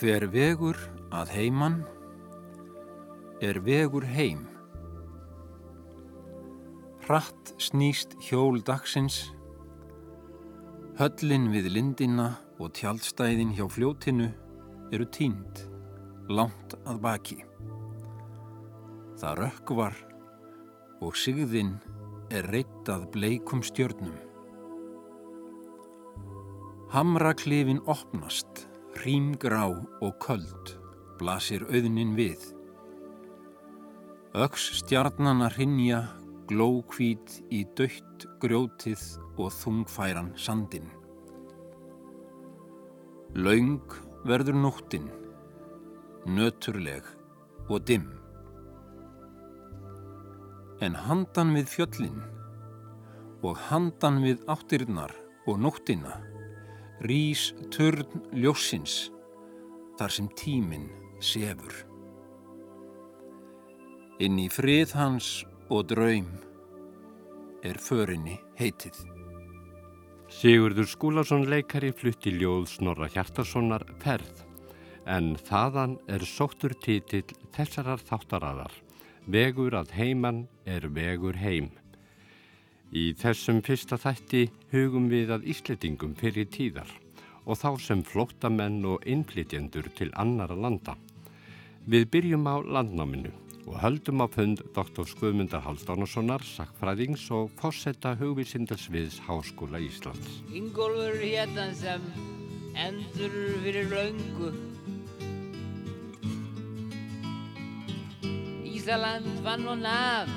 Hver vegur að heiman er vegur heim. Hratt snýst hjól dagsins, höllin við lindina og tjaldstæðin hjá fljótinu eru tínd, langt að baki. Það rökkvar og sigðin er reytað bleikum stjörnum. Hamraklifin opnast, hrímgrá og köld, blasir auðnin við. Öks stjarnana hrinja, glókvít í dögt grjótið og þungfæran sandin. Laung verður nóttin, nöturleg og dimm. En handan við fjöllin og handan við áttirnar og nóttina rýs törn ljósins þar sem tíminn sefur. Inn í frið hans og draum er förinni heitið. Sigurður Skúlason leikari flutti ljóð Snorra Hjartarssonar Ferð en þaðan er sóttur títill þessarar þáttaraðar Vegur að heiman er vegur heim. Í þessum fyrsta þætti hugum við að Ísletingum fyrir tíðar og þá sem flóttamenn og innflytjendur til annara landa. Við byrjum á landnáminu og höldum á fund Dr. Skuðmundar Halldónarssonar, sakfræðings og fórsetta hugvísindasviðs Háskóla Íslands. Ingólfur hérna sem endur fyrir laungu Ísaland vann og naf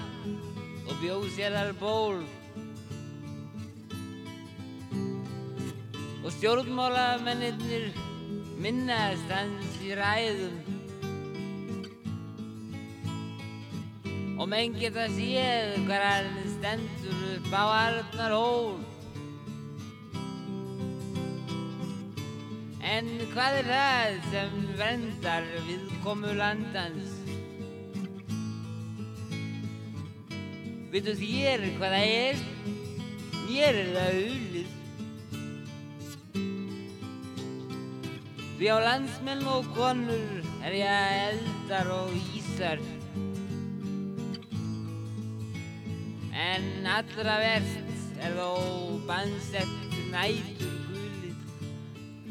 og bjóð sér þar og stjórnmálamennir minnast hans í ræðum og menn geta séð hvar hann stendur upp á Arnar hól En hvað er það sem vendar viðkomu landans? Veitu þér hvað það er? Mér er það hulið. Því á landsmenn og konur er ég eldar og ísar. En allra verst er þó bannsett nætur.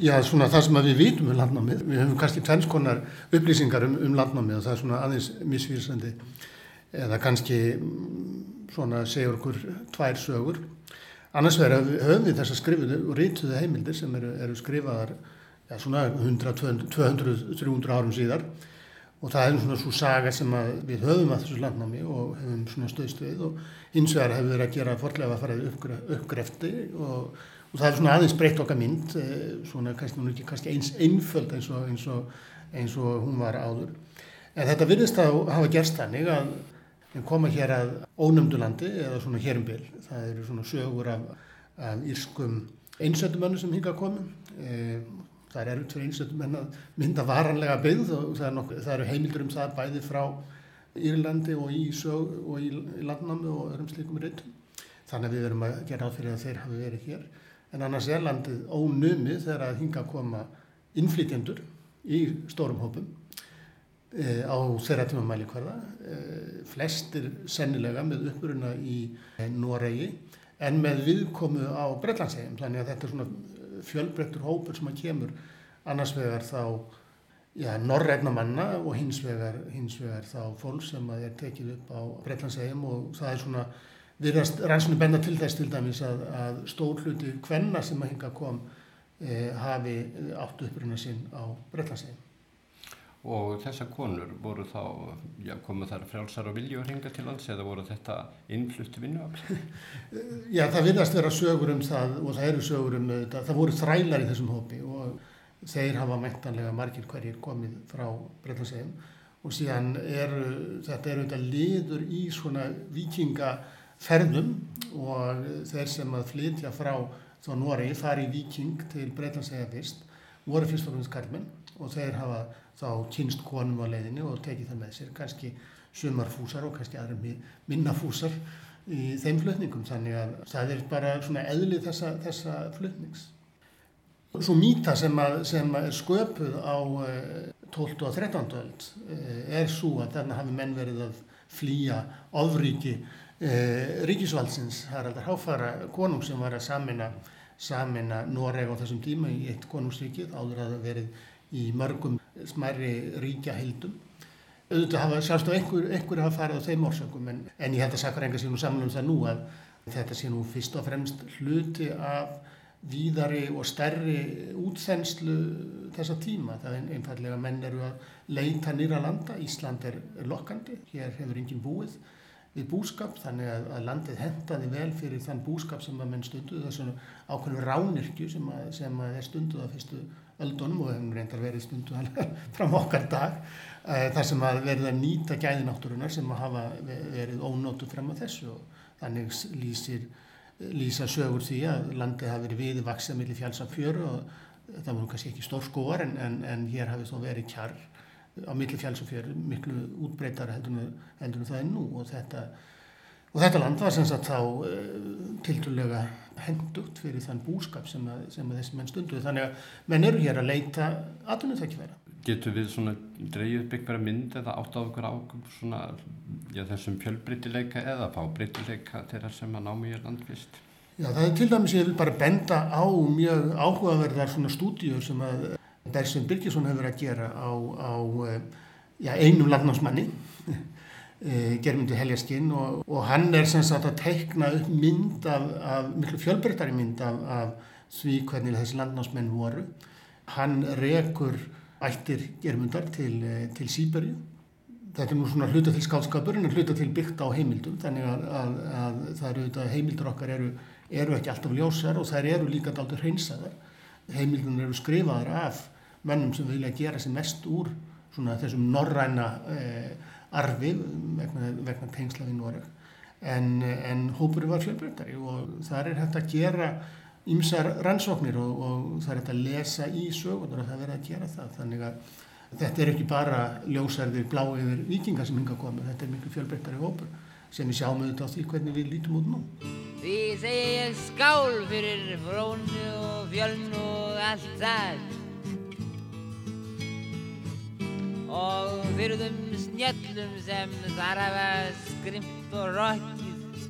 Já, svona það sem við vitum um landnámið, við höfum kannski tvennskonar upplýsingar um, um landnámið og það er svona aðeins misvísandi eða kannski mm, svona segjur okkur tvær sögur. Annars verður höfum við þess að skrifuðu og rítuðu heimildir sem eru, eru skrifaðar ja, svona 100, 200, 200, 300 árum síðar. Og það er svona svo saga sem við höfum að þessu landnámi og höfum svona stöðst við og hins vegar hefur við að gera forlega að fara uppgrefti og og það er svona aðeins breytt okkar mynd svona kannski, ekki, kannski eins einföld eins og, eins, og, eins og hún var áður. En þetta virðist að hafa gerst þannig að koma hér að ónömdulandi eða svona hérum bil. Það eru svona sögur af, af írskum einsöndumönnu sem hinga að komu e, það er erfitt fyrir einsöndum að mynda varanlega byggð og það, er nokkuð, það eru heimildur um það bæði frá Írlandi og í, sög, og í, í landnámi og öðrum slíkum reytum þannig að við verum að gera áfyrir að þeir hafi verið hér. En annars er landið ónumið þegar að hinga að koma innflytjendur í stórum hópum e, á þeirra tíma mælikvarða e, flestir sennilega með uppruna í Noregi en með viðkomu á Breitlandsegjum þannig að þetta er svona fjölbreyttur hópur sem að kemur annars vegar þá ja, norrætna manna og hins vegar, hins vegar þá fólk sem að er tekið upp á Breitlandsegjum og það er svona Við rannsóknum benda til þess til dæmis að, að stór hluti hvenna sem að hinga kom e, hafi áttu uppruna sinn á Breitlandsegin. Og þessar konur voru þá, já, komu þar frjálsar og viljur hinga til lands eða voru þetta innflutt vinnuafl? já, það virðast vera sögur um það og það eru sögur um þetta. Það voru þrælar í þessum hópi og þeir hafa mæntanlega margir hverjir komið frá Breitlandsegin og síðan eru, þetta eru þetta liður í svona vikinga ferðum og þeir sem að flytja frá þá Noregi fari Viking til Breitlandsega fyrst voru fyrst og finnst karlmenn og þeir hafa þá kynst konum á leiðinni og tekið það með sér kannski sumarfúsar og kannski aðra minnafúsar í þeim flutningum þannig að það er bara svona eðlið þessa, þessa flutnings. svo mýta sem, að, sem að er sköpuð á 12. og 13. öld er svo að þarna hafi menn verið að flýja ofríki eh, ríkisvaldsins Haraldar Háfara konung sem var að samina, samina Noreg á þessum tíma í eitt konungsríkið áður að verið í mörgum smæri ríkja heildum auðvitað hafa sjálfst á einhver, einhverju hafa farið á þeim orsökum en, en ég held að sakar enga sé nú saman um það nú að þetta sé nú fyrst og fremst hluti af víðari og stærri útþenslu þessa tíma. Það er einfallega menn eru að leita nýra landa. Ísland er, lokkandi, hér hefur engin búið við búskap þannig að, að landið hendaði vel fyrir þann búskap sem að menn stunduð það er svona ákveðinu ránirkju sem að, sem að er stunduð á fyrstu öldunum og hefur reyndar verið stunduð fram okkar dag eh, þar sem að verið að nýta gæðináttúrunar sem að hafa verið ónótu fram á þessu og þannig lýsir lýsa sögur því að landið hafi verið viði vaksið millir fjáls af fjöru og það var kannski ekki stór skóar en, en, en hér hafi þó verið kjarr á millir fjáls af fjöru miklu útbreytara heldur en það er nú og þetta, og þetta land var sem sagt þá uh, eh, tildulega hendugt fyrir þann búskap sem, að, sem að þessi menn stunduði þannig að menn eru hér að leita ekki vera. Getur við svona dreyjuð byggvara mynd eða átt á okkur á svona, já, þessum fjölbreytileika eða fábreytileika þeirra sem að námi í landvist? Já, það er til dæmis ég vil bara benda á mjög áhugaverðar svona stúdíur sem að Bersvinn Birgisson hefur að gera á, á eh, já, einum landnámsmanni germyndu Heljaskinn og, og hann er sem sagt að teikna upp mynd af, af miklu fjölbreytari mynd af, af því hvernig þessi landnámsmenn voru. Hann rekur ættir germundar til, eh, til Sýberju. Þetta er nú svona hluta til skálskapur en hluta til byggt á heimildum þannig að, að, að það eru auðvitað heimildur okkar eru, eru ekki alltaf ljósar og þær eru líka daldur hreinsaðar. Heimildun eru skrifaðar af mennum sem vilja gera sér mest úr svona þessum norræna eh, arfi vegna, vegna tengsla við Noreg. En, en hópuri var fjölbreytari og þar er hægt að gera ymsar rannsóknir og, og það er þetta að lesa í sögunar og það verður að gera það. Þannig að þetta er ekki bara ljósærðir bláiður vikingar sem hinga að koma. Þetta er miklu fjölbreyttari hópur sem við sjáum auðvitað á því hvernig við lítum út nú. Því segi ég skál fyrir frónu og fjölnu og allt það og fyrir þeim snjöllum sem þar hafa skrimt og rokkið.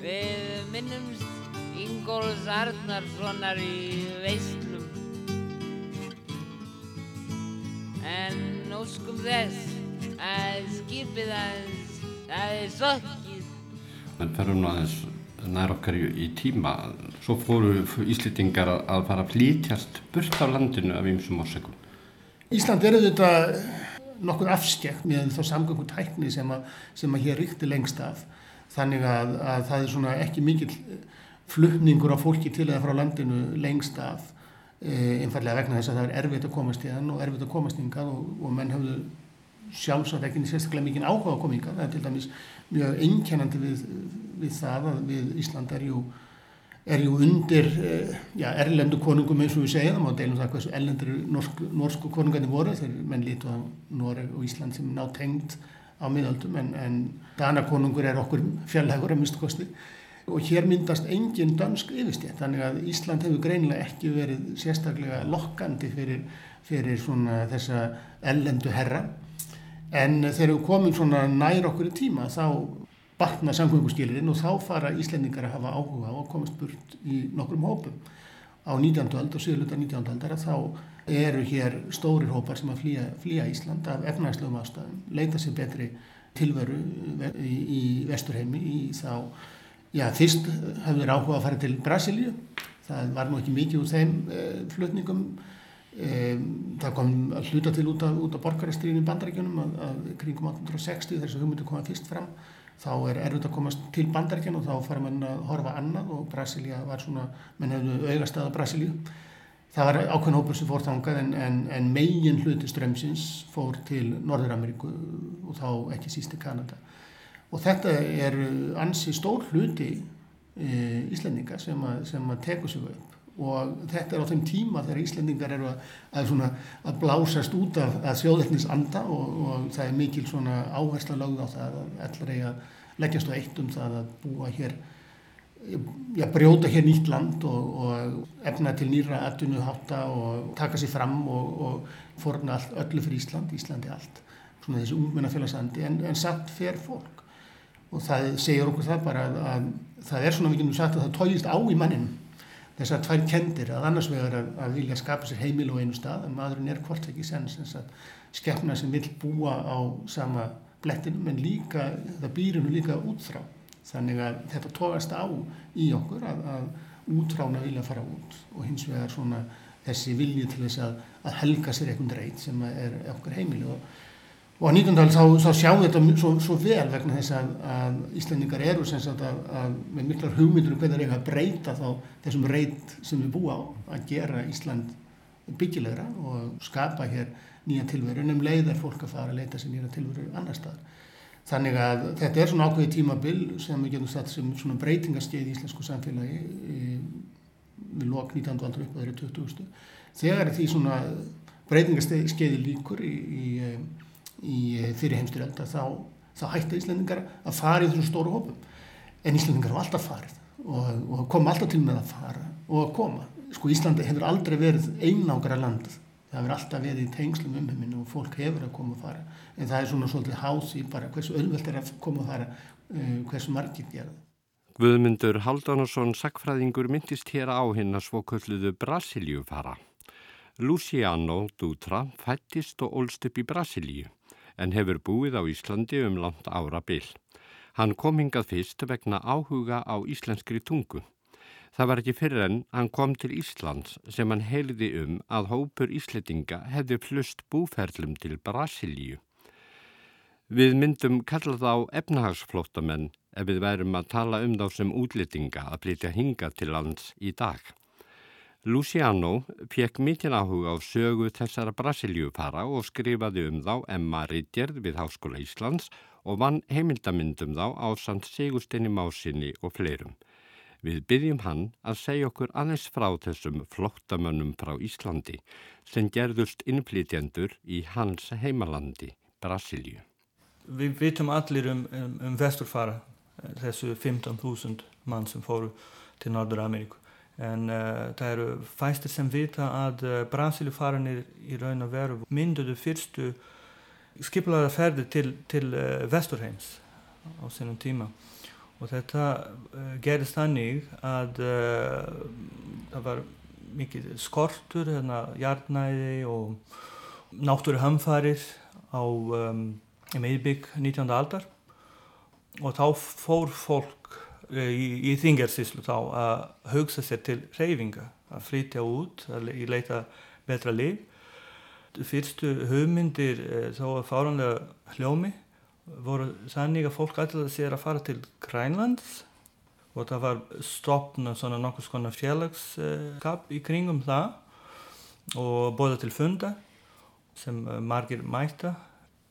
Við minnumst Ingóls Arnarssonar í veislum. En óskum þess að skipið hans það er sokkið. En ferum aðeins nær okkar í, í tíma. Svo fóru Íslitingar að, fara að flítjast burt á landinu af ýmsum orsökum Ísland er auðvitað nokkur afskekt með þá samgöngu tækni sem að, sem að hér ríkti lengst af þannig að, að það er svona ekki mikill flutningur á fólki til eða frá landinu lengst af e, einfallega vegna þess að það er erfitt að komast í þann og erfitt að komast yngað og, og menn hafðu sjálfsagt ekki sérstaklega mikið áhuga að koma yngað. Það er til dæmis mjög einkennandi við, við það að við Ísland er jú, er jú undir e, já, erlendu konungum eins og við það má deilum það hversu erlendur norsk, norsku konungarnir voru þegar menn lítu á Noreg og Ísland sem ná tengt á miðaldum en, en Danakonungur er okkur fjallhegur að minnstu og hér myndast engin dansk yfirstétt þannig að Ísland hefur greinilega ekki verið sérstaklega lokkandi fyrir, fyrir þessa ellendu herra. En þegar við komum nær okkur í tíma þá batna samkvönguskilirinn og þá fara Íslendingar að hafa áhuga og komast burt í nokkrum hópum á 19. öld og síðluta 19. öldar að þá eru hér stórir hópar sem að flýja, flýja Ísland af efnagslegum ástæðum, leita sér betri tilveru í, í vesturheimi í þá Já, fyrst hafði þeir áhuga að fara til Brasilíu. Það var nú ekki mikið úr þeim e, flutningum. E, það kom að hluta til út af, af borgarastriðin í bandaríkjunum að, að kringum 1860 þess að hugmyndu koma fyrst fram. Þá er erfitt að komast til bandaríkjun og þá fara mann að horfa annað og Brasilíu var svona, menn hefðu auðvast aða Brasilíu. Það var ákveðin hópur sem fór þangað en, en, en megin hluti strömsins fór til Norður-Ameríku og þá ekki síst til Kanada og þetta er ansi stór hluti e, Íslendinga sem að, að teku sig upp og þetta er á þeim tíma þegar Íslendingar eru að, að, að blásast út af þjóðleiknis anda og, og það er mikil áhersla lögð á það að allar eiga leggjast á eitt um það að búa hér já, brjóta hér nýtt land og, og efna til nýra atvinnuháta og taka sér fram og, og forna all, öllu fyrir Ísland, Íslandi allt. Svona þessi ungmennafélagsandi en, en satt fer fólk. Og það segir okkur það bara að, að það er svona við getum sagt að það tójist á í mannin þess að tvær kendir að annars vegar að, að vilja skapa sér heimil og einu stað en maðurinn er hvort ekki sens skefna sem vil búa á sama blettinum en líka það býrinu líka út frá þannig að þetta tókast á í okkur að, að útrána vilja fara út og hins vegar svona þessi vilji til þess að, að helga sér einhvern reyt sem er okkur heimili. Og, og á 19. þá, þá sjáum við þetta svo, svo vel vegna þess að, að Íslandingar eru sem sagt að með miklar hugmyndur um hvernig það er að breyta þá þessum reyt sem við búa á að gera Ísland byggilegra og skapa hér nýja tilveru um leið er fólk að fara að leita sér nýja tilveru annar staðar Þannig að þetta er svona ákveði tímabil sem við getum satt sem svona breytingaskeið í íslensku samfélagi við lok 19. aldra upp að þeirri 20. Þegar því svona breytingaskeiði líkur í, í, í fyrir heimstyrjölda þá, þá hætti Íslandingar að fara í þessum stóru hópum. En Íslandingar hafa alltaf farið og, og kom alltaf til með að fara og að koma. Sko Íslandi hefur aldrei verið einágra landið það hefur alltaf verið í tengslum um heiminu og fólk hefur að koma og fara. En það er svona svolítið háð í bara hversu öllvöld er að koma og fara uh, hversu margir gera Guðmundur Haldánarsson sakfræðingur myndist hér á hinn að svokölluðu Brasilíu fara Luciano Dutra fættist og ólst upp í Brasilíu en hefur búið á Íslandi um langt ára byll. Hann kom hingað fyrst vegna áhuga á íslenskri tungu Það var ekki fyrir enn hann kom til Íslands sem hann heiliði um að hópur Ísletinga hefði flust búferlum til Brasilíu. Við myndum kalla þá efnahagsflóttamenn ef við værum að tala um þá sem útlitinga að flytja hinga til lands í dag. Luciano fekk mikil áhuga á sögu þessara Brasilíufara og skrifaði um þá Emma Ridjerd við Háskóla Íslands og vann heimildamindum þá á Sant Sigustinni Másinni og fleirum. Við byggjum hann að segja okkur aðeins frá þessum flottamönnum frá Íslandi sem gerðust innflytjendur í hans heimalandi, Brasilíu. Við vitum allir um, um, um vesturfara, þessu 15.000 mann sem fóru til Norður Ameríku. En uh, það eru fæstir sem vita að uh, Brasilíufaranir í raun og veru mynduðu fyrstu skiplaða ferði til, til uh, vesturheims á sínum tíma og þetta gerist þannig að það var mikið skortur, hérna, hjarnæði og náttúru hamfarir á um, meðbygg 19. aldar og þá fór fólk í, í þingarsíslu þá að hugsa sér til reyfinga, að flytja út, að leita betra líf. Fyrstu hugmyndir þá var fáranlega hljómi voru þannig að fólk ætlaði sér að fara til Grænlands og það var stopna svona nokkuð svona félagskap í kringum það og bóða til funda sem eh, margir mæta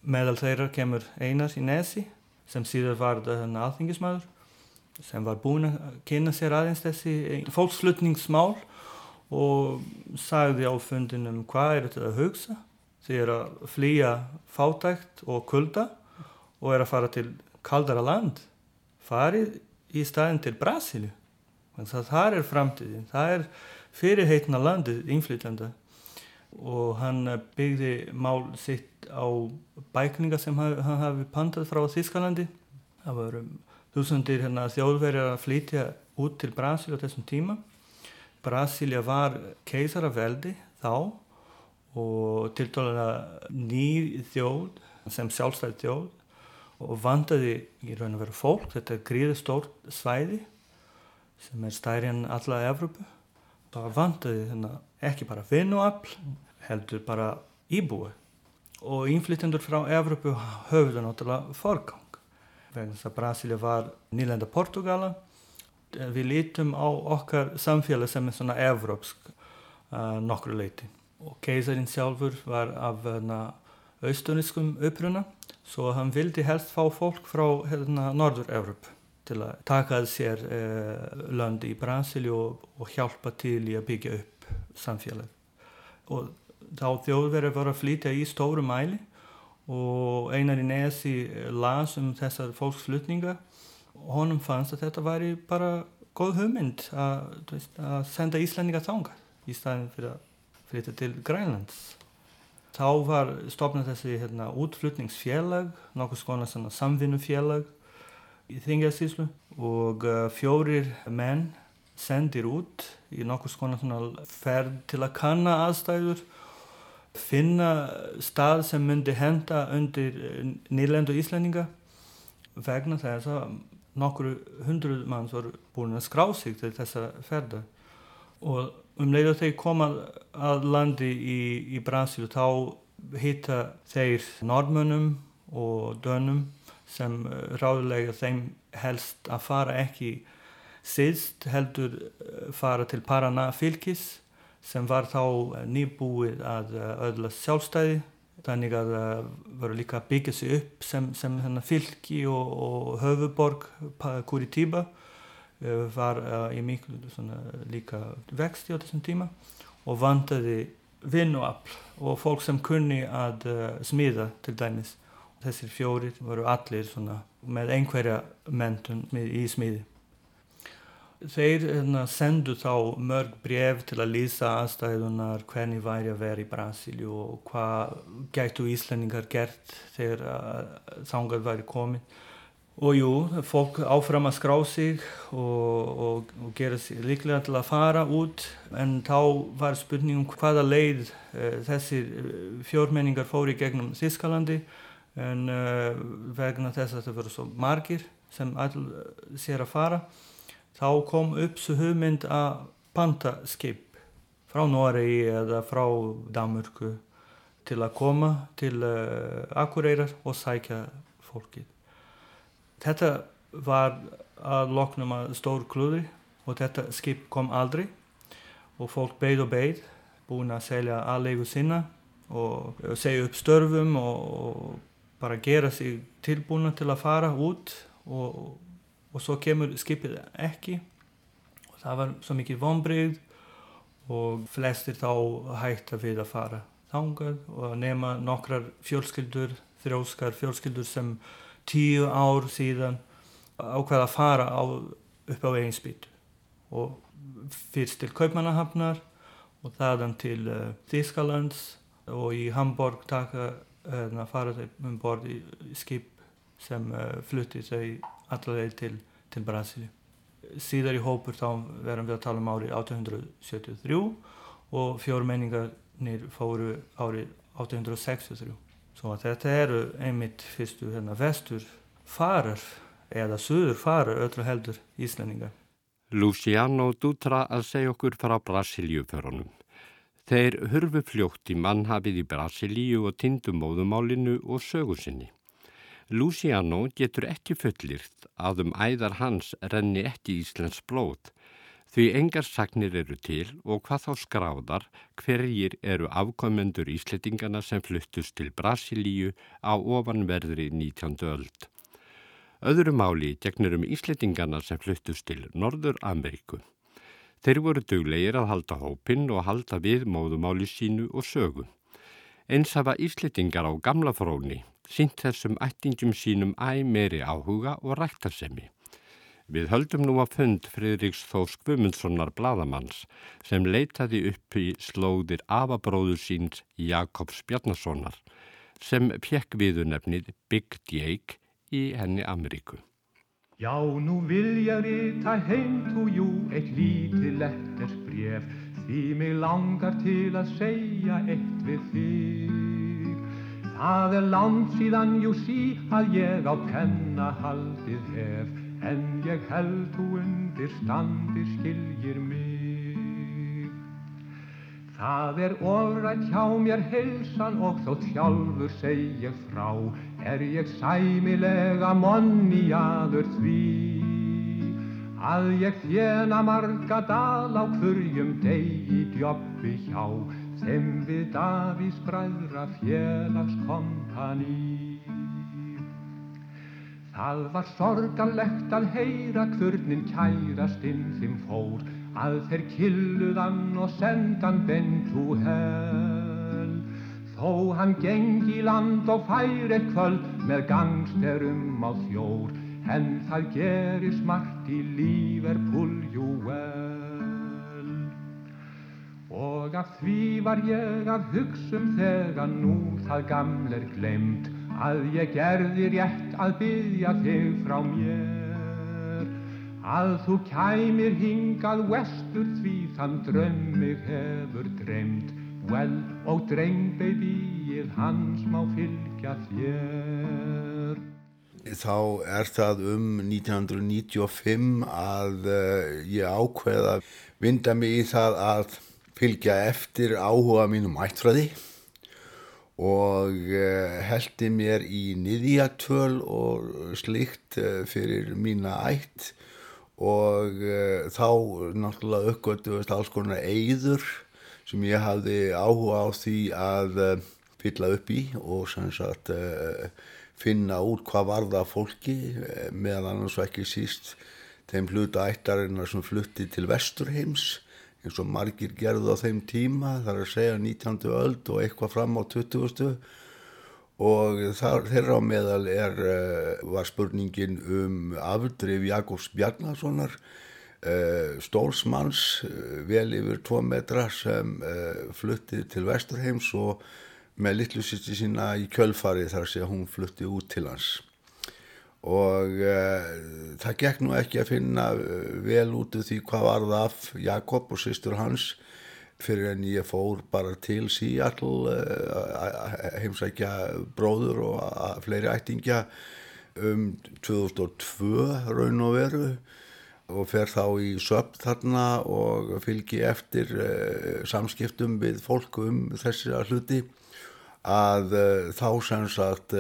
meðal þeirra kemur Einars í Nesi sem síðan var þennan alþingismæður sem var búin að kynna sér aðeins þessi fólkslutningsmál og sagði á fundinum hvað er þetta að hugsa? Þeir að flýja fátækt og kulda og er að fara til kaldara land. Farið í staðin til það þar er framtíðin. Það er fyrirheitna landið innflytjanda og hann byggði mál sitt á bækninga sem hann hafi pantað frá Þískalandi það voru þúsundir hérna, þjóðverjar að flytja út til Brasilju á þessum tíma. Brasilja var keisaraveldi þá og til dæla nýð þjóð sem sjálfstæð þjóð og vandaði í raun og veru fólk. Þetta er gríði stórt svæði sem er stærri en alla Evrópu. Það vandaði þennan ekki bara vinnuafl heldur bara íbúi. Og innflytjendur frá Evrópu höfðu náttúrulega forgang vegna þess að Brasilia var nýlenda Portugala. Við lítum á okkar samfélag sem er svona evrópsk uh, nokkru leiti og keisarin sjálfur var af uh, austuniskum uppruna svo hann vildi helst fá fólk frá hérna, Norður-Európ til að taka að sér eh, lönd í Brasilíu og, og hjálpa til í að byggja upp samfélag og þá þjóðverið voru að flytja í stóru mæli og einar í nesi las um þessar fólksflutninga og honum fannst að þetta væri bara góð hugmynd að, veist, að senda Íslandinga þánga í staðin fyrir að flytja til Grænlands. Þá var stopnað þessi hérna, útflutningsfélag, nokkuð skona samvinnufélag í Þingjastíslu og uh, fjórir menn sendir út í nokkuð skona ferð til að kanna aðstæður finna stað sem myndi henda undir eh, nýlendu Íslandinga vegna þess að nokkru hundruð manns voru búin að skrá sig til þessa ferða og um leið að þeir koma að landi í, í Brasil þá hitta þeir normönum og dönum sem eh, ráðulega þeim helst að fara ekki síðst heldur eh, fara til Paraná fylgis sem var þá eh, nýbúið að öðla eh, sjálfstæði. Þannig að það voru líka að byggja sig upp sem, sem fylgi og, og höfuborg Curitiba. Var í miklu líka vexti á þessum tíma og vandaði vinnuafl og fólk sem kunni að smíða til dæmis. Þessir fjórir voru allir með einhverja mentun í smíði Þeir hérna, sendu þá mörg bref til að lýsa aðstæðunar hvernig væri að vera í Brasíli og hvað gætu Íslandingar gert þegar þángar væri komið. Og jú, fólk áfram að skrá sig og, og, og gera sig líklega til að fara út en þá var spurningum hvaða leið uh, þessir eh, fjórmenningar fóri gegnum Þískalandi en uh, vegna þess að það voru svo margir sem all sér að fara þá kom upp svo hugmynd að panta skip frá Noregi eða frá Danmörku til að koma til uh, Akureyrar og sækja fólkið. Þetta var að loknum að stór klúðri og þetta skip kom aldrei og fólk beigð og beigð búin að selja aðlegu sinna og segja upp störfum og bara gera sig tilbúna til að fara út og og svo kemur skipið ekki. Og það var svo mikið vonbreyð og flestir þá hætta við að fara þangað. Og nema nokkrar fjölskyldur, þrjóskar fjölskyldur sem tíu ár síðan ákveða að fara á, upp á eigin spýtu. Og fyrst til Kaupmannahafnar og þaðan til uh, Þískalands og í Hamburg taka uh, fara þeim um bord í, í skip sem uh, flutti þau allaveg til, til Brasíli. Síðar í hópur þá verðum við að tala um árið 1873 og fjórmenningarnir fóru árið 1863. Svo að þetta eru einmitt fyrstu hérna vestur farar eða söður farar öllu heldur íslendingar. Luciano Dutra að segja okkur frá Brasilíuförunum. Þeir hurfu fljótt í mannhafið í Brasilíu og tindumóðumálinu og sögursinni. Luciano getur ekki fullirt að um æðar hans renni ekki Íslands blóð því engar sagnir eru til og hvað þá skráðar hverjir eru afkomendur íslettingana sem fluttust til Brasilíu á ofanverðri 19. öld. Öðru máli gegnur um íslettingana sem fluttust til Norður Ameríku. Þeir voru duglegir að halda hópin og halda við móðumáli sínu og sögu. Eins hafa íslettingar á gamla fróni sínt þessum ættingum sínum æg meiri áhuga og ræktarsemi. Við höldum nú að fund Fridriks Þós Gumundssonar bladamanns sem leitaði upp í slóðir afabróður síns Jakobs Bjarnasonar sem pjekk viðunefnið Big Jake í henni Ameríku. Já, nú vil ég rita heim tú jú eitt lítið letters bref því mig langar til að segja eitt við þig. Það er langt síðan jú sí að ég á penna haldið hef en ég held þú undir standi skiljir mig. Það er ofrætt hjá mér heilsan og þótt sjálfur segja frá er ég sæmilega monni aður því að ég þjena marga dal á hverjum degi djóppi hjá sem við Davís bræðra félagskompani. Það var sorgarlegt að heyra hvernig kærastinn þim fór, að þeir killuðan og sendan bentu hel. Þó hann gengi land og fær eitt kvöld með gangsterum á þjór, en það gerist margt í Liverpool, jú vel. Og af því var ég að hugsa um þegar nú það gaml er glemt að ég gerði rétt að byggja þig frá mér. Að þú kæmir hingað vestur því þann drömmig hefur dreymt, vel og dreng babyið hans má fylgja þér. Þá er það um 1995 að uh, ég ákveða að vinda mig í það að fylgja eftir áhuga mínum ættfræði og uh, heldi mér í niðjatöl og slikt uh, fyrir mína ætt og uh, þá náttúrulega uppgötuðast alls konar eigður sem ég hafði áhuga á því að fylla upp í og sagt finna út hvað varða fólki meðan annars ekki síst þeim hluta ættarinnar sem flutti til vesturheims eins og margir gerðu á þeim tíma þar að segja 19. öld og eitthvað fram á 20. og þar, þeirra á meðal er, var spurningin um afdrif Jakobs Bjarnasonar uh, stórsmanns uh, vel yfir 2 metra sem uh, flutti til Vesturheims og með litlu sýtti sína í kjölfari þar að segja hún flutti út til hans og uh, það gekk nú ekki að finna uh, vel út af því hvað var það af Jakob og sýstur hans fyrir en ég fór bara til Seattle uh, heimsækja bróður og fleiri ættingja um 2002 raun og veru. Og fer þá í söpn þarna og fylgi eftir samskiptum við fólk um þessi hluti. Að þá sem sagt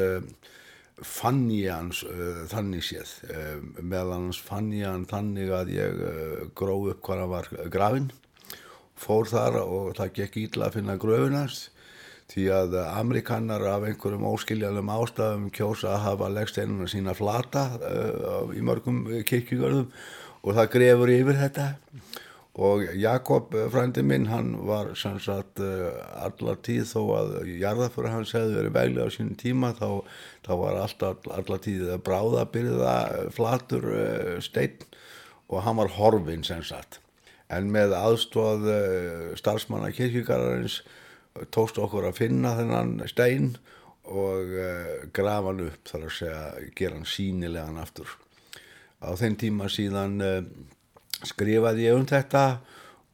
fann ég hans uh, þannig séð. Uh, meðan hans fann ég hann þannig að ég uh, gróð upp hvað hann var grafinn fór þar og það gekk ítla að finna gröfinast því að amerikanar af einhverjum óskiljanum ástafum kjósa að hafa leggsteinuna sína flata í mörgum kirkjugörðum og það grefur yfir þetta og Jakob frændi minn hann var sannsagt allar tíð þó að jarðaföru hans hefði verið veglega á sínum tíma þá, þá var alltaf allar tíð bráðabyrða flatur stein og hann var horfinn sannsagt en með aðstóð starfsmanna kirkjugararins tókst okkur að finna þennan stein og grafa hann upp þar að segja gera hann sínilegan aftur. Á þenn tíma síðan skrifaði ég um þetta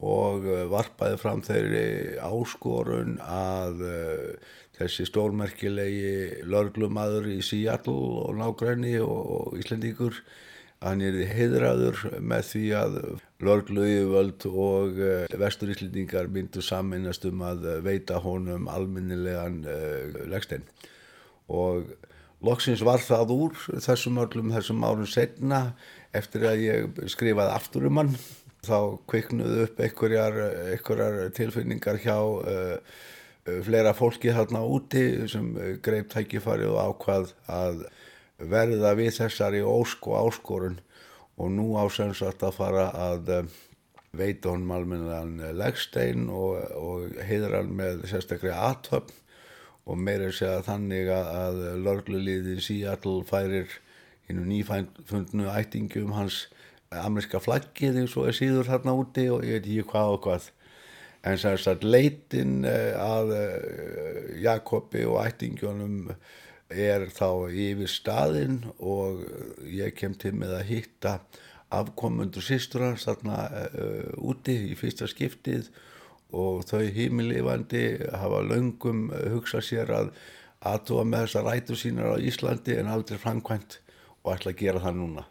og varpaði fram þeirri áskorun að uh, þessi stórmerkilegi lörglumadur í Seattle og nágræni og, og Íslandíkur hann er heiðraður með því að lörgluðivöld og uh, vestur Íslandingar myndu saminast um að veita honum alminnilegan uh, leggstein og loksins var það úr þessum öllum þessum árum setna eftir að ég skrifaði aftur um hann. Þá kviknuðu upp einhverjar, einhverjar tilfinningar hjá uh, uh, fleira fólki þarna úti sem greip tækifari og ákvað að verða við þessari ósk og áskorun. Og nú ásensast að fara að veita honum almennan leggstein og, og heiðra hann með sérstaklega aðtöfn og meira segja þannig að lörgluliðið Seattle færir hinn nýfundnu ættingi um hans amerska flaggið eins og er síður þarna úti og ég veit ekki hvað og hvað. En semst að leitin að Jakobi og ættingjónum er þá yfir staðinn og ég kem til með að hitta afkomundur sýstur hans þarna uh, úti í fyrsta skiptið og þau hímilifandi hafa löngum hugsað sér að aðtúa með þessa rætu sínar á Íslandi en aldrei framkvæmt og ætla að gera það núna.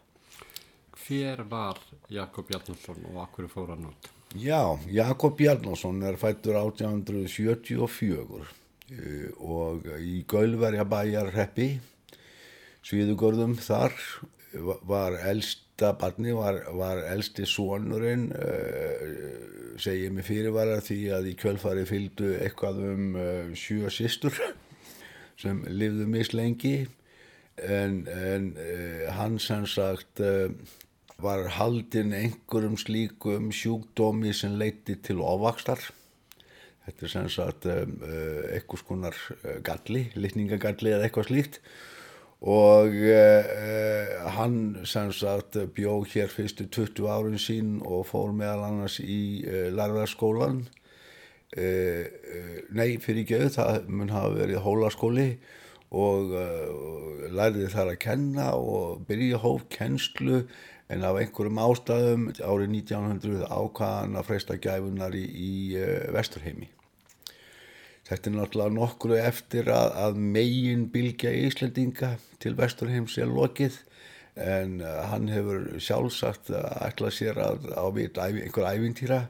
Hver var Jakob Jarnarsson og akkur fór hann út? Já, Jakob Jarnarsson er fættur 1874 og í Gaulverja bæjar Reppi, Svíðugörðum þar, var eldsta barni, var, var eldsti sonurinn, uh, segið mig fyrirvara því að í kjölfari fylgdu eitthvað um uh, sjö sýstur sem lifðu mislengi en, en uh, hann sem sagt var haldinn einhverjum slíkum sjúkdómi sem leiti til ofakstar. Þetta er sem sagt um, eitthvað skonar galli, litningagalli eða eitthvað slíkt og uh, hann sem sagt bjó hér fyrstu 20 árin sín og fór meðal annars í uh, lærðarskólan uh, nei fyrir auð það mun hafa verið hólaskóli og lærði þar að kenna og byrja hóf kennslu en af einhverjum ástæðum árið 1900 ákvaðan að freysta gæfunar í, í Vesturheimi Þetta er náttúrulega nokkru eftir að, að megin bilgja Íslandinga til Vesturheims er lokið en uh, hann hefur sjálfsagt að ætla sér að ávita einhver ævintýra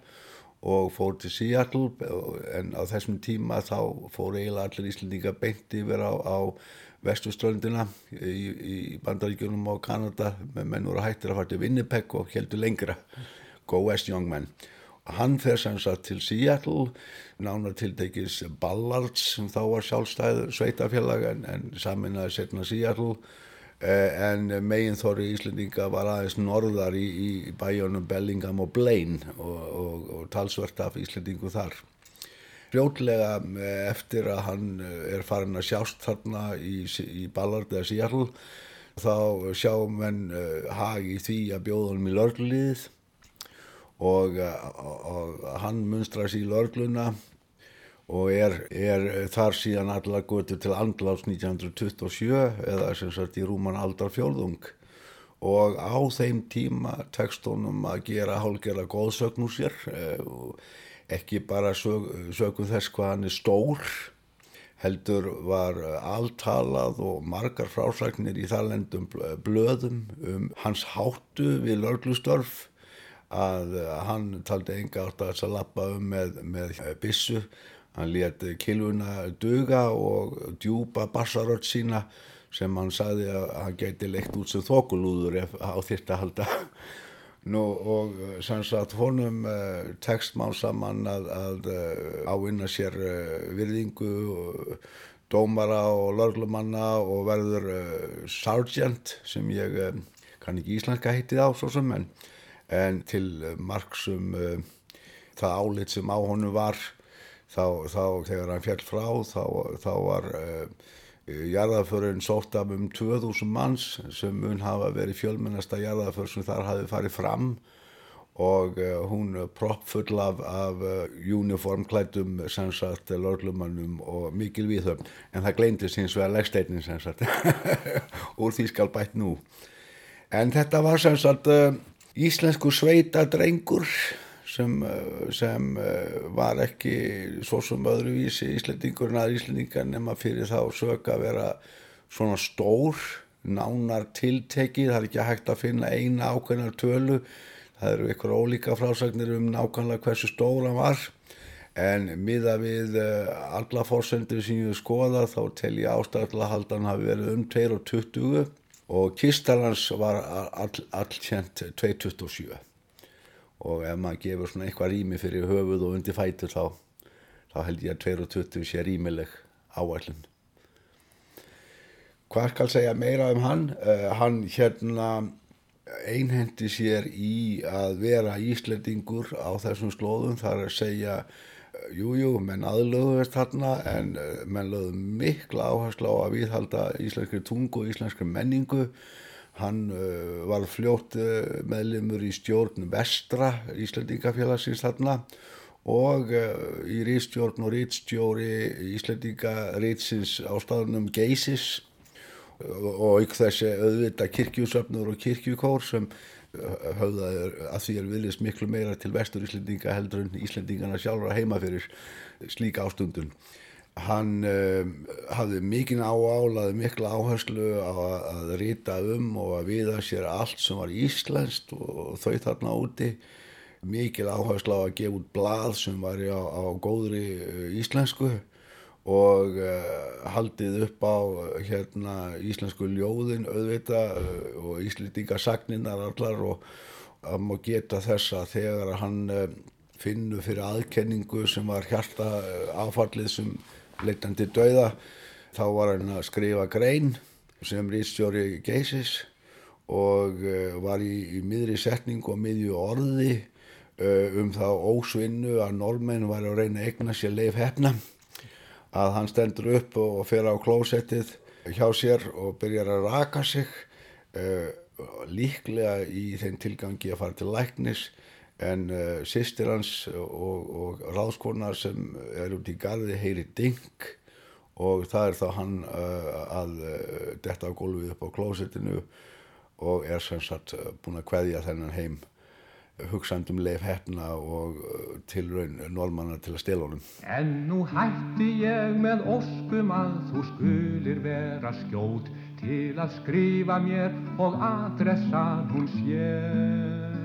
og fór til Seattle en á þessum tíma þá fór eiginlega allir Íslandinga beint yfir á, á vestuströndina í, í bandaríkjunum á Kanada. Menn voru hættir að fara til Winnipeg og heldur lengra. Go West Young Men Hann fer sem sagt til Seattle, nánar tiltekis Ballards sem þá var sjálfstæð sveitafélag en, en saminnaði setna Seattle eh, en megin þorri Íslendinga var aðeins norðar í, í bæjónum Bellingham og Blaine og, og, og talsvert af Íslendingu þar. Fljótlega eh, eftir að hann eh, er farin að sjást þarna í, í Ballard eða Seattle þá sjá menn uh, hag í því að bjóða honum í lörgliðið og, og hann munstrar sér í lörgluna og er, er þar síðan allar götu til andláts 1927 eða sem sagt í rúman aldar fjörðung og á þeim tíma tekst honum að gera hálgjörða góðsögn úr sér ekki bara sög, sögum þess hvað hann er stór heldur var altalað og margar frásagnir í þarlendum blöðum um hans háttu við lörglustörf að hann taldi enga átt að þess að lappa um með, með bissu hann let kilvuna duga og djúpa bassaröld sína sem hann saði að hann geti leikt út sem þokulúður ef á þýrt að halda. Nú, og sem sagt honum uh, tekst má saman að, að uh, ávinna sér uh, virðingu og dómara og lörglumanna og verður sergeant sem ég kann ekki íslenska heitið á svo sem en en til marksum uh, það álit sem á honum var þá, þá þegar hann fjall frá þá, þá var uh, jarðaförun sótt af um 2000 manns sem mun hafa verið fjölmennasta jarðaför sem þar hafi farið fram. Og uh, hún proppfull af, af uniformklætum sem sagt lörglumannum og mikil viðhöfn en það gleindi síns vegar leggsteinin sem sagt. Úr því skal bætt nú. En þetta var sem sagt íslensku sveita drengur sem, eh, sem eh, var ekki svo sem öðruvísi íslendingur en að íslendingar nema fyrir þá sög að vera svona stór nánar tiltekið, það er ekki hægt að finna eina ákveðnar tölu. Það eru ykkur ólíka frásagnir um nákvæmlega hversu stór hann var. En miða við eh, alla fórsendur sem ég skoða þá tel ég ástæðilega að haldan hafi verið um 22 og kistalans var allkjent all 227 og ef maður gefur svona eitthvað rými fyrir höfuð og undir fætur þá, þá held ég að 220 sé rýmileg áallin hvað skal segja meira um hann? Uh, hann hérna einhendi sér í að vera íslendingur á þessum slóðum. Þar að segja Jújú, jú, menn aðlöðuðist þarna en eh, menn lögðu mikla áherslu á að viðhalda íslenskri tungu og íslenskri menningu. Hann uh, var fljótt uh, meðlimur í stjórn vestra Íslandingafélagsins þarna og uh, í rítstjórn og rítstjóri Íslandingaritsins á staðunum Geisis og ykkur þessi auðvita kirkjúsöfnur og kirkjúkór sem höfðaður að því er viljast miklu meira til vestur Íslendinga heldur en Íslendingana sjálfur heima fyrir slíka ástundun. Hann um, hafði mikinn áálaði mikla áherslu að, að rita um og að viða sér allt sem var íslenskt og þau þarna úti. Mikil áherslu á að gefa út blað sem var á, á góðri uh, íslensku og uh, haldið upp á hérna íslensku ljóðin auðvita uh, og íslendingasagninnar allar og að má geta þess að þegar hann uh, finnur fyrir aðkenningu sem var hjarta áfallið sem leitandi dauða þá var hann að skrifa grein sem rýstjóri geysis og var í, í miðri setning og miðju orði um þá ósvinnu að normenn var að reyna að egna sér leif hefna að hann stendur upp og fer á klósettið hjá sér og byrjar að raka sig uh, líklega í þeim tilgangi að fara til læknis en uh, sýstir hans og, og ráðskonar sem er út í garði heyri ding og það er þá hann uh, að detta á gólfið upp á klósettinu og er sem sagt búin að kveðja þennan heim hugsandum leif hefna og tilraun normanna til að stela honum. En nú hætti ég með óskum að þú skulir vera skjót til að skrifa mér og adressan hún sér.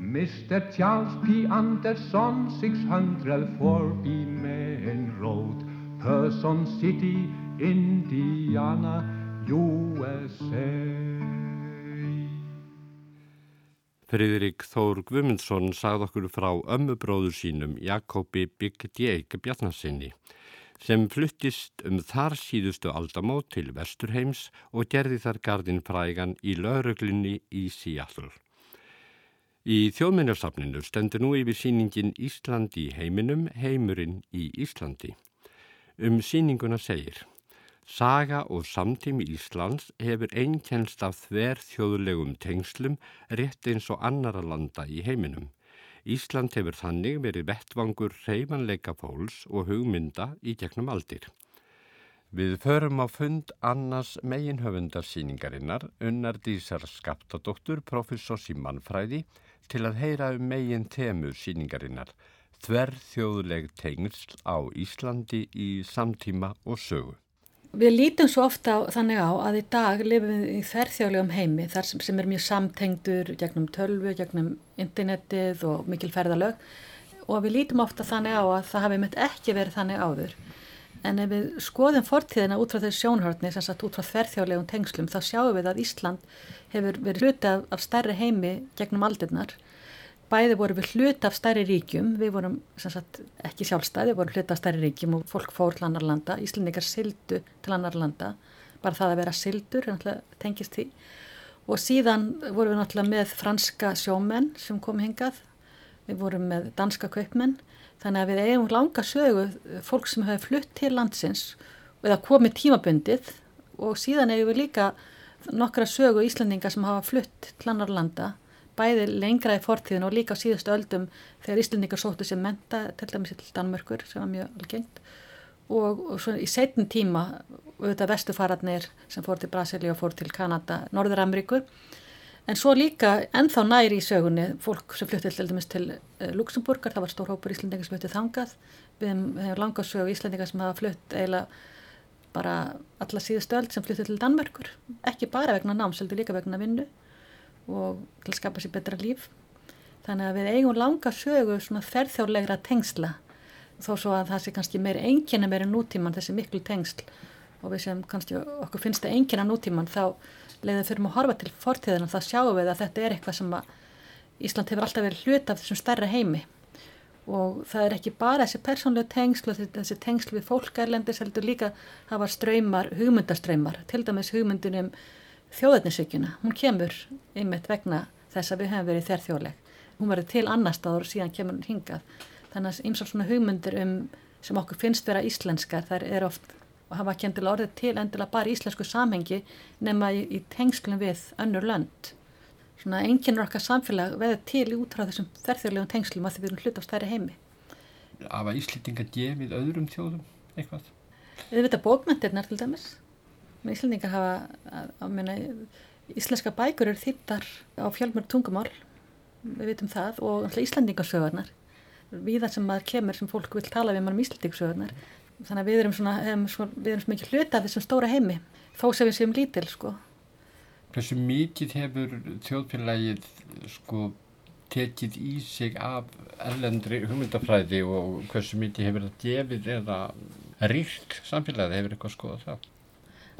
Mr. Charles P. Anderson, 604B Main Road, Person City, Indiana, USA. Friðrik Þór Gvumundsson sagði okkur frá ömmubróður sínum Jakobi Bygg Djeik Bjarnasinni sem fluttist um þar síðustu aldamót til Vesturheims og gerði þar gardin frægan í lauruglinni í Seattle. Í þjóðminnarsafninu stendur nú yfir síningin Ísland í heiminum, heimurinn í Íslandi. Um síninguna segir Saga og samtími Íslands hefur einkennst af þver þjóðlegum tengslum rétt eins og annara landa í heiminum. Ísland hefur þannig verið vettvangur reymanleika fólks og hugmynda í gegnum aldir. Við förum á fund annars meginhöfundarsýningarinnar unnar Dísar Skaptadóttur, professors í mannfræði, til að heyra um megin temu síningarinnar, þverð þjóðuleg tengsl á Íslandi í samtíma og sögu. Við lítum svo ofta þannig á að í dag lifum við í þerrþjóðlegum heimi þar sem, sem er mjög samtengdur gegnum tölvu, gegnum internetið og mikil ferðalög og við lítum ofta þannig á að það hafi mitt ekki verið þannig áður. En ef við skoðum fortíðina út frá þessu sjónhörni, sem sagt út frá þverþjóðlegum tengslum, þá sjáum við að Ísland hefur verið hluti af, af stærri heimi gegnum aldirnar. Bæði voru við hluti af stærri ríkjum, við vorum sagt, ekki sjálfstæði, við vorum hluti af stærri ríkjum og fólk fór til annar landa, Íslandingar sildu til annar landa, bara það að vera sildur, tengist því. Og síðan vorum við náttúrulega með franska sjómenn sem kom hingað, við vorum með danska kaupmenn, þannig að við eigum langa sögu fólk sem hefur flutt til landsins eða komið tímabundið og síðan eigum við líka nokkra sögu Íslandinga sem hafa flutt til annar landa, bæði lengra í fortíðin og líka á síðustu öldum þegar Íslandingar sóttu sem menta til dæmis til Danmörkur sem var mjög algengt. Og, og svo í setjum tíma auðvitað vestufararnir sem fór til Brasilia og fór til Kanada, Norður-Ameríku. En svo líka ennþá næri í sögunni fólk sem flutti til dæmis til uh, Luxemburgar, það var stór hópur Íslandingar sem flutti þangað, við hefum langa sögu Íslandingar sem hafa flutt eiginlega bara alla síðustu öll sem flyttu til Danmörkur. Ekki bara vegna náms, heldur líka vegna vinnu og til að skapa sér betra líf. Þannig að við eigum langa sögu svona ferðþjóðlegra tengsla þó svo að það sé kannski meiri engina meiri nútíman þessi miklu tengsl. Og við sem kannski okkur finnst það engina nútíman þá leiðum þurfum að horfa til fortíðina þá sjáum við að þetta er eitthvað sem að Ísland hefur alltaf verið hlut af þessum stærra heimi. Og það er ekki bara þessi persónlega tengsl og þessi tengsl við fólkærlendis heldur líka hafa ströymar, hugmyndaströymar til dæmis hugmyndunum þjóðetnisvíkjuna, hún kemur einmitt vegna þess að við hefum verið þér þjóðleg hún verið til annar staður og síðan kemur hún hingað þannig að eins og svona hugmyndir um sem okkur finnst vera íslenskar þær er oft og hafa ekki endilega orðið til endilega bara íslensku samhengi nema í, í tengslum við önnur lönd svona enginnur okkar samfélag veða til út frá þessum þerþjóðlegum tengslum að því við erum hlut á stæri heimi. Afa Íslendinga gefið öðrum þjóðum eitthvað? Við veitum bókmyndirnar til dæmis. Með Íslendingar hafa, að, að meina, íslenska bækur eru þýttar á fjálmur tungumál, við veitum það, og Íslandingarsögurnar. Víðar sem maður kemur sem fólk vil tala við um Íslandingarsögurnar. Þannig að við erum svona, við erum svona mikið hlut af þessum stóra heimi, þó sem við séum lítil, sko hversu mikið hefur þjóðfélagið sko tekið í sig af ellendri hugmyndafræði og hversu mikið hefur það gefið eða ríkt samfélagið hefur eitthvað skoðað það?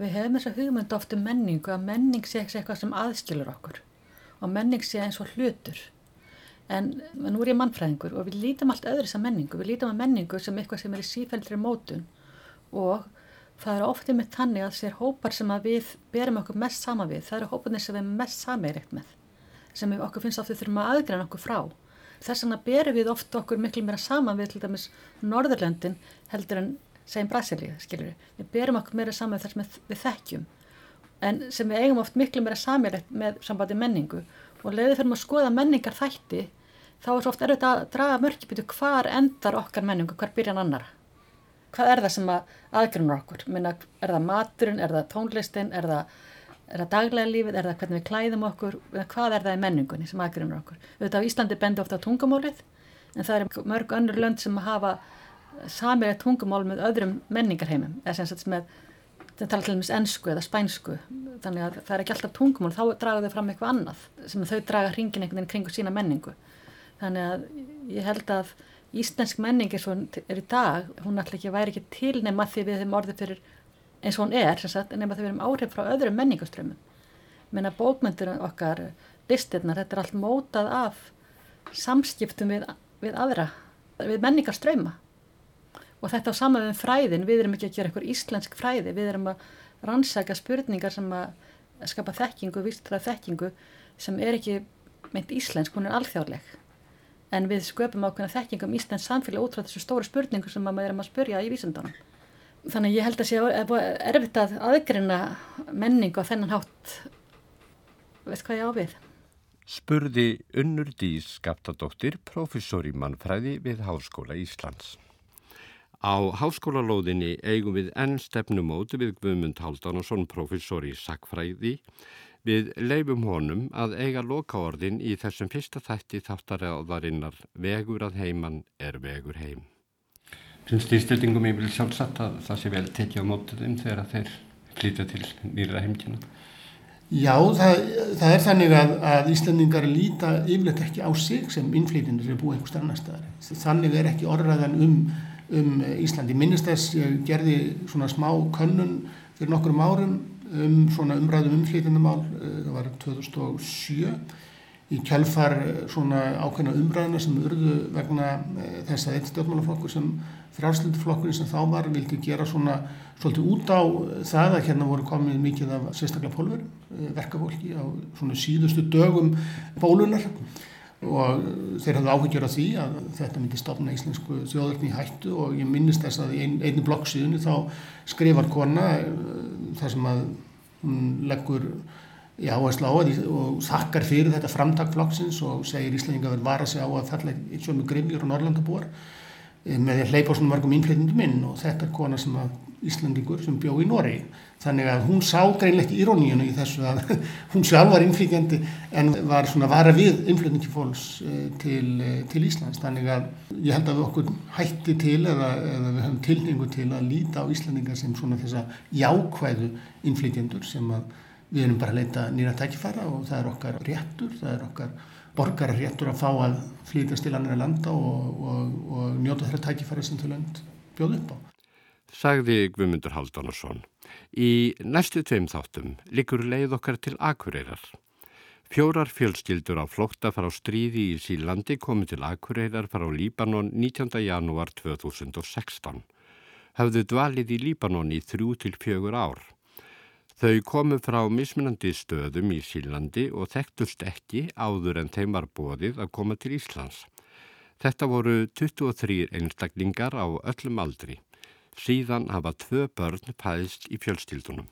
Við hefum þessa hugmynd oft um menningu að menning sé eitthvað sem aðskilur okkur og menning sé eins og hlutur en nú er ég mannfræðingur og við lítum allt öðru sem menningu, við lítum að menningu sem eitthvað sem er í sífældri mótun og það er ofti með tannig að þér hópar sem að við berum okkur mest sama við, það eru hóparnir sem við erum mest sameirægt með, sem við okkur finnst ofti þurfum að aðgræna okkur frá. Þess vegna berum við ofta okkur miklu meira saman við til dæmis Norðurlöndin heldur en segjum Brasilíu, skiljur við, við berum okkur meira saman þar sem við þekkjum en sem við eigum oft miklu meira samilegt með sambandi menningu. Og leiðið fyrir að skoða menningar þætti þá er svo oft erfitt að draga mörkipítu hvar endar okkar menningu, hvar byrjan annar hvað er það sem að aðgrunur okkur, Minna, er það maturinn, er það tónlistin, er það, það daglega lífið, er það hvernig við klæðum okkur, hvað er það í menningunni sem aðgrunur okkur. Þetta á Íslandi bendi ofta á tungumálið en það er mörg önnur lönd sem hafa samilega tungumál með öðrum menningarheimum, eða sem sagt með það tala til dæmis ennsku eða spænsku þannig að það er ekki alltaf tungumál þá draga þau fram eitthvað annað sem þau draga hringin einhvern veginn kringu sína menningu þannig að ég held að íslensk menning eins og er í dag, hún alltaf ekki væri ekki til nema því við hefum orðið fyrir eins og hún er, sagt, nema því við hefum áhrif frá öðrum menningaströmmum. Menna bókmyndur okkar, listirnar, þetta er allt mótað af samskiptum við, við aðra, við menningarströma. Og þetta á saman við fræðin, við erum ekki að gera eitthvað íslensk fræði, við erum að rannsaka spurningar sem að skapa þekkingu, vístræð þekkingu sem er ekki meint íslensk, hún er alþjárleg en við sköpum ákveðna þekkingum Íslands samfélag út frá þessu stóru spurningu sem maður er að spurja í vísendunum. Þannig ég held að sé erfitt að aðgrina menningu á þennan hátt, veist hvað ég ávið. Spurði Unnur Dís Skaptadóttir, professor í mannfræði við Háskóla Íslands. Á háskólalóðinni eigum við enn stefnumóti við Guðmund Haldánarsson, professor í sakfræði, Við leifum honum að eiga lokaordin í þessum fyrsta þætti þáttaræðarinnar vegur að heiman er vegur heim. Finnst því stildingum ég vil sjálfsagt að það sé vel tekið á mótið þeim þegar þeir flytja til nýra heimkina? Já, það, það er þannig að, að Íslandingar líta yfirleitt ekki á sig sem innflytjendur sem er búið einhver stannar staðar. Þannig er ekki orðræðan um, um Íslandi. Minnist þess ég gerði svona smá könnun fyrir nokkurum árum um svona umræðum umflýtjandamál, eh, það var 2007 í kjálfar eh, svona ákveðna umræðina sem urðu vegna eh, þess að eitt stjórnmálaflokkur sem frjálslindflokkurinn sem þá var vildi gera svona svolítið út á það að hérna voru komið mikið af sérstaklega pólverum, verkafólki á svona síðustu dögum bólunar og þeir hafði áhyggjur af því að þetta myndi stopna íslensku þjóðurni í hættu. Og ég minnist þess að í ein, einni bloggsíðunni þá skrifar kona eh, þar sem að hún leggur í áherslu á að og þakkar fyrir þetta framtakflokksins og segir Íslandinga verið vara sig á að falla í sjömu grifjur og Norrlandabúar Eh, með því að hleypa svona mörgum innflytjandum inn og þetta er kona sem að Íslandingur sem bjó í Nóri þannig að hún sá greinlegt íróníuna í þessu að hún sjálf var innflytjandi en var svona vara við innflytjandifólks eh, til, eh, til Íslands. Þannig að ég held að við okkur hætti til eða, eða við höfum tilningu til að líta á Íslandingar sem svona þessa jákvæðu innflytjandur sem að við erum bara að leita nýra tækifæra og það er okkar réttur, það er okkar borgarar réttur að fá að flýtast til annara landa og, og, og njóta þeirra tækifæri sem þau land bjóð upp á. Sagði Guðmundur Haldunarsson. Í næstu tveim þáttum likur leið okkar til Akureyrar. Fjórar fjölskyldur á flókta frá stríði í Sílandi komi til Akureyrar frá Líbanon 19. janúar 2016. Hafðu dvalið í Líbanon í þrjú til fjögur ár. Þau komu frá mismunandi stöðum í Sílandi og þekktust ekki áður en þeim var bóðið að koma til Íslands. Þetta voru 23 einstaklingar á öllum aldri. Síðan hafa tvö börn pæðist í fjölstíldunum.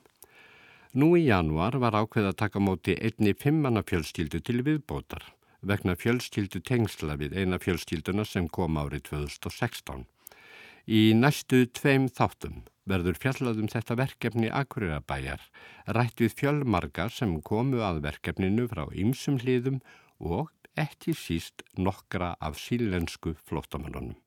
Nú í januar var ákveð að taka móti einni fimmanna fjölstíldu til viðbótar vegna fjölstíldu tengsla við eina fjölstílduna sem kom árið 2016. Í næstu tveim þáttum verður fjallaðum þetta verkefni Akureyrabæjar, rætt við fjölmarga sem komu að verkefninu frá ymsum hliðum og ekki síst nokkra af sílensku flótamannunum.